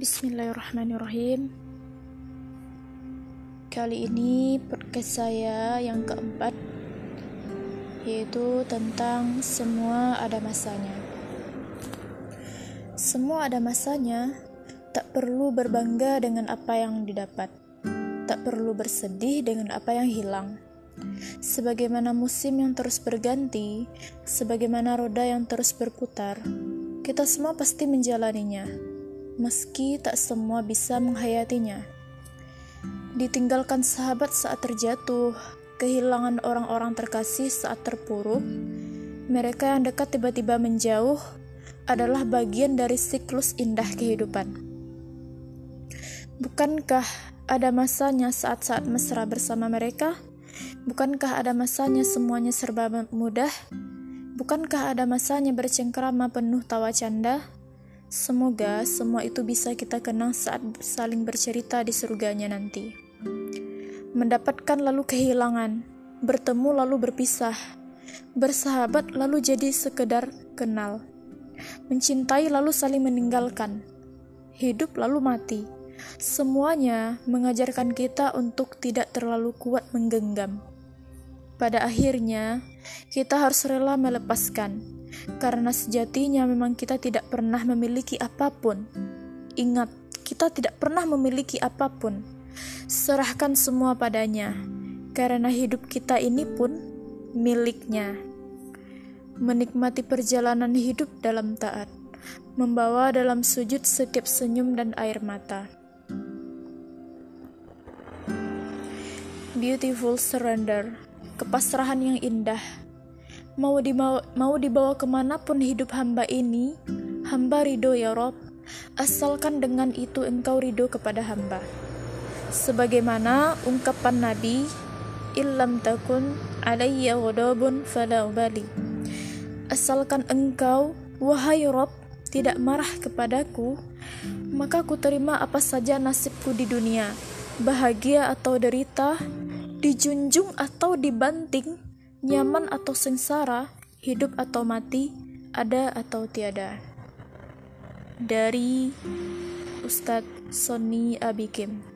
Bismillahirrahmanirrahim. Kali ini podcast saya yang keempat yaitu tentang semua ada masanya. Semua ada masanya, tak perlu berbangga dengan apa yang didapat. Tak perlu bersedih dengan apa yang hilang. Sebagaimana musim yang terus berganti, sebagaimana roda yang terus berputar, kita semua pasti menjalaninya meski tak semua bisa menghayatinya. Ditinggalkan sahabat saat terjatuh, kehilangan orang-orang terkasih saat terpuruk, mereka yang dekat tiba-tiba menjauh adalah bagian dari siklus indah kehidupan. Bukankah ada masanya saat-saat mesra bersama mereka? Bukankah ada masanya semuanya serba mudah? Bukankah ada masanya bercengkrama penuh tawa canda? Semoga semua itu bisa kita kenang saat saling bercerita di surganya nanti. Mendapatkan lalu kehilangan, bertemu lalu berpisah, bersahabat lalu jadi sekedar kenal, mencintai lalu saling meninggalkan, hidup lalu mati. Semuanya mengajarkan kita untuk tidak terlalu kuat menggenggam. Pada akhirnya, kita harus rela melepaskan karena sejatinya memang kita tidak pernah memiliki apa pun. Ingat, kita tidak pernah memiliki apa pun. Serahkan semua padanya, karena hidup kita ini pun miliknya. Menikmati perjalanan hidup dalam taat, membawa dalam sujud setiap senyum dan air mata. Beautiful surrender, kepasrahan yang indah Mau dibawa, mau dibawa ke mana pun hidup hamba ini, hamba ridho ya Rob, asalkan dengan itu engkau ridho kepada hamba. Sebagaimana ungkapan Nabi, illam takun alayya ghadabun fala ubali. Asalkan engkau, wahai Rob, tidak marah kepadaku, maka ku terima apa saja nasibku di dunia, bahagia atau derita, dijunjung atau dibanting, nyaman atau sengsara, hidup atau mati, ada atau tiada. Dari Ustadz Sony Abikim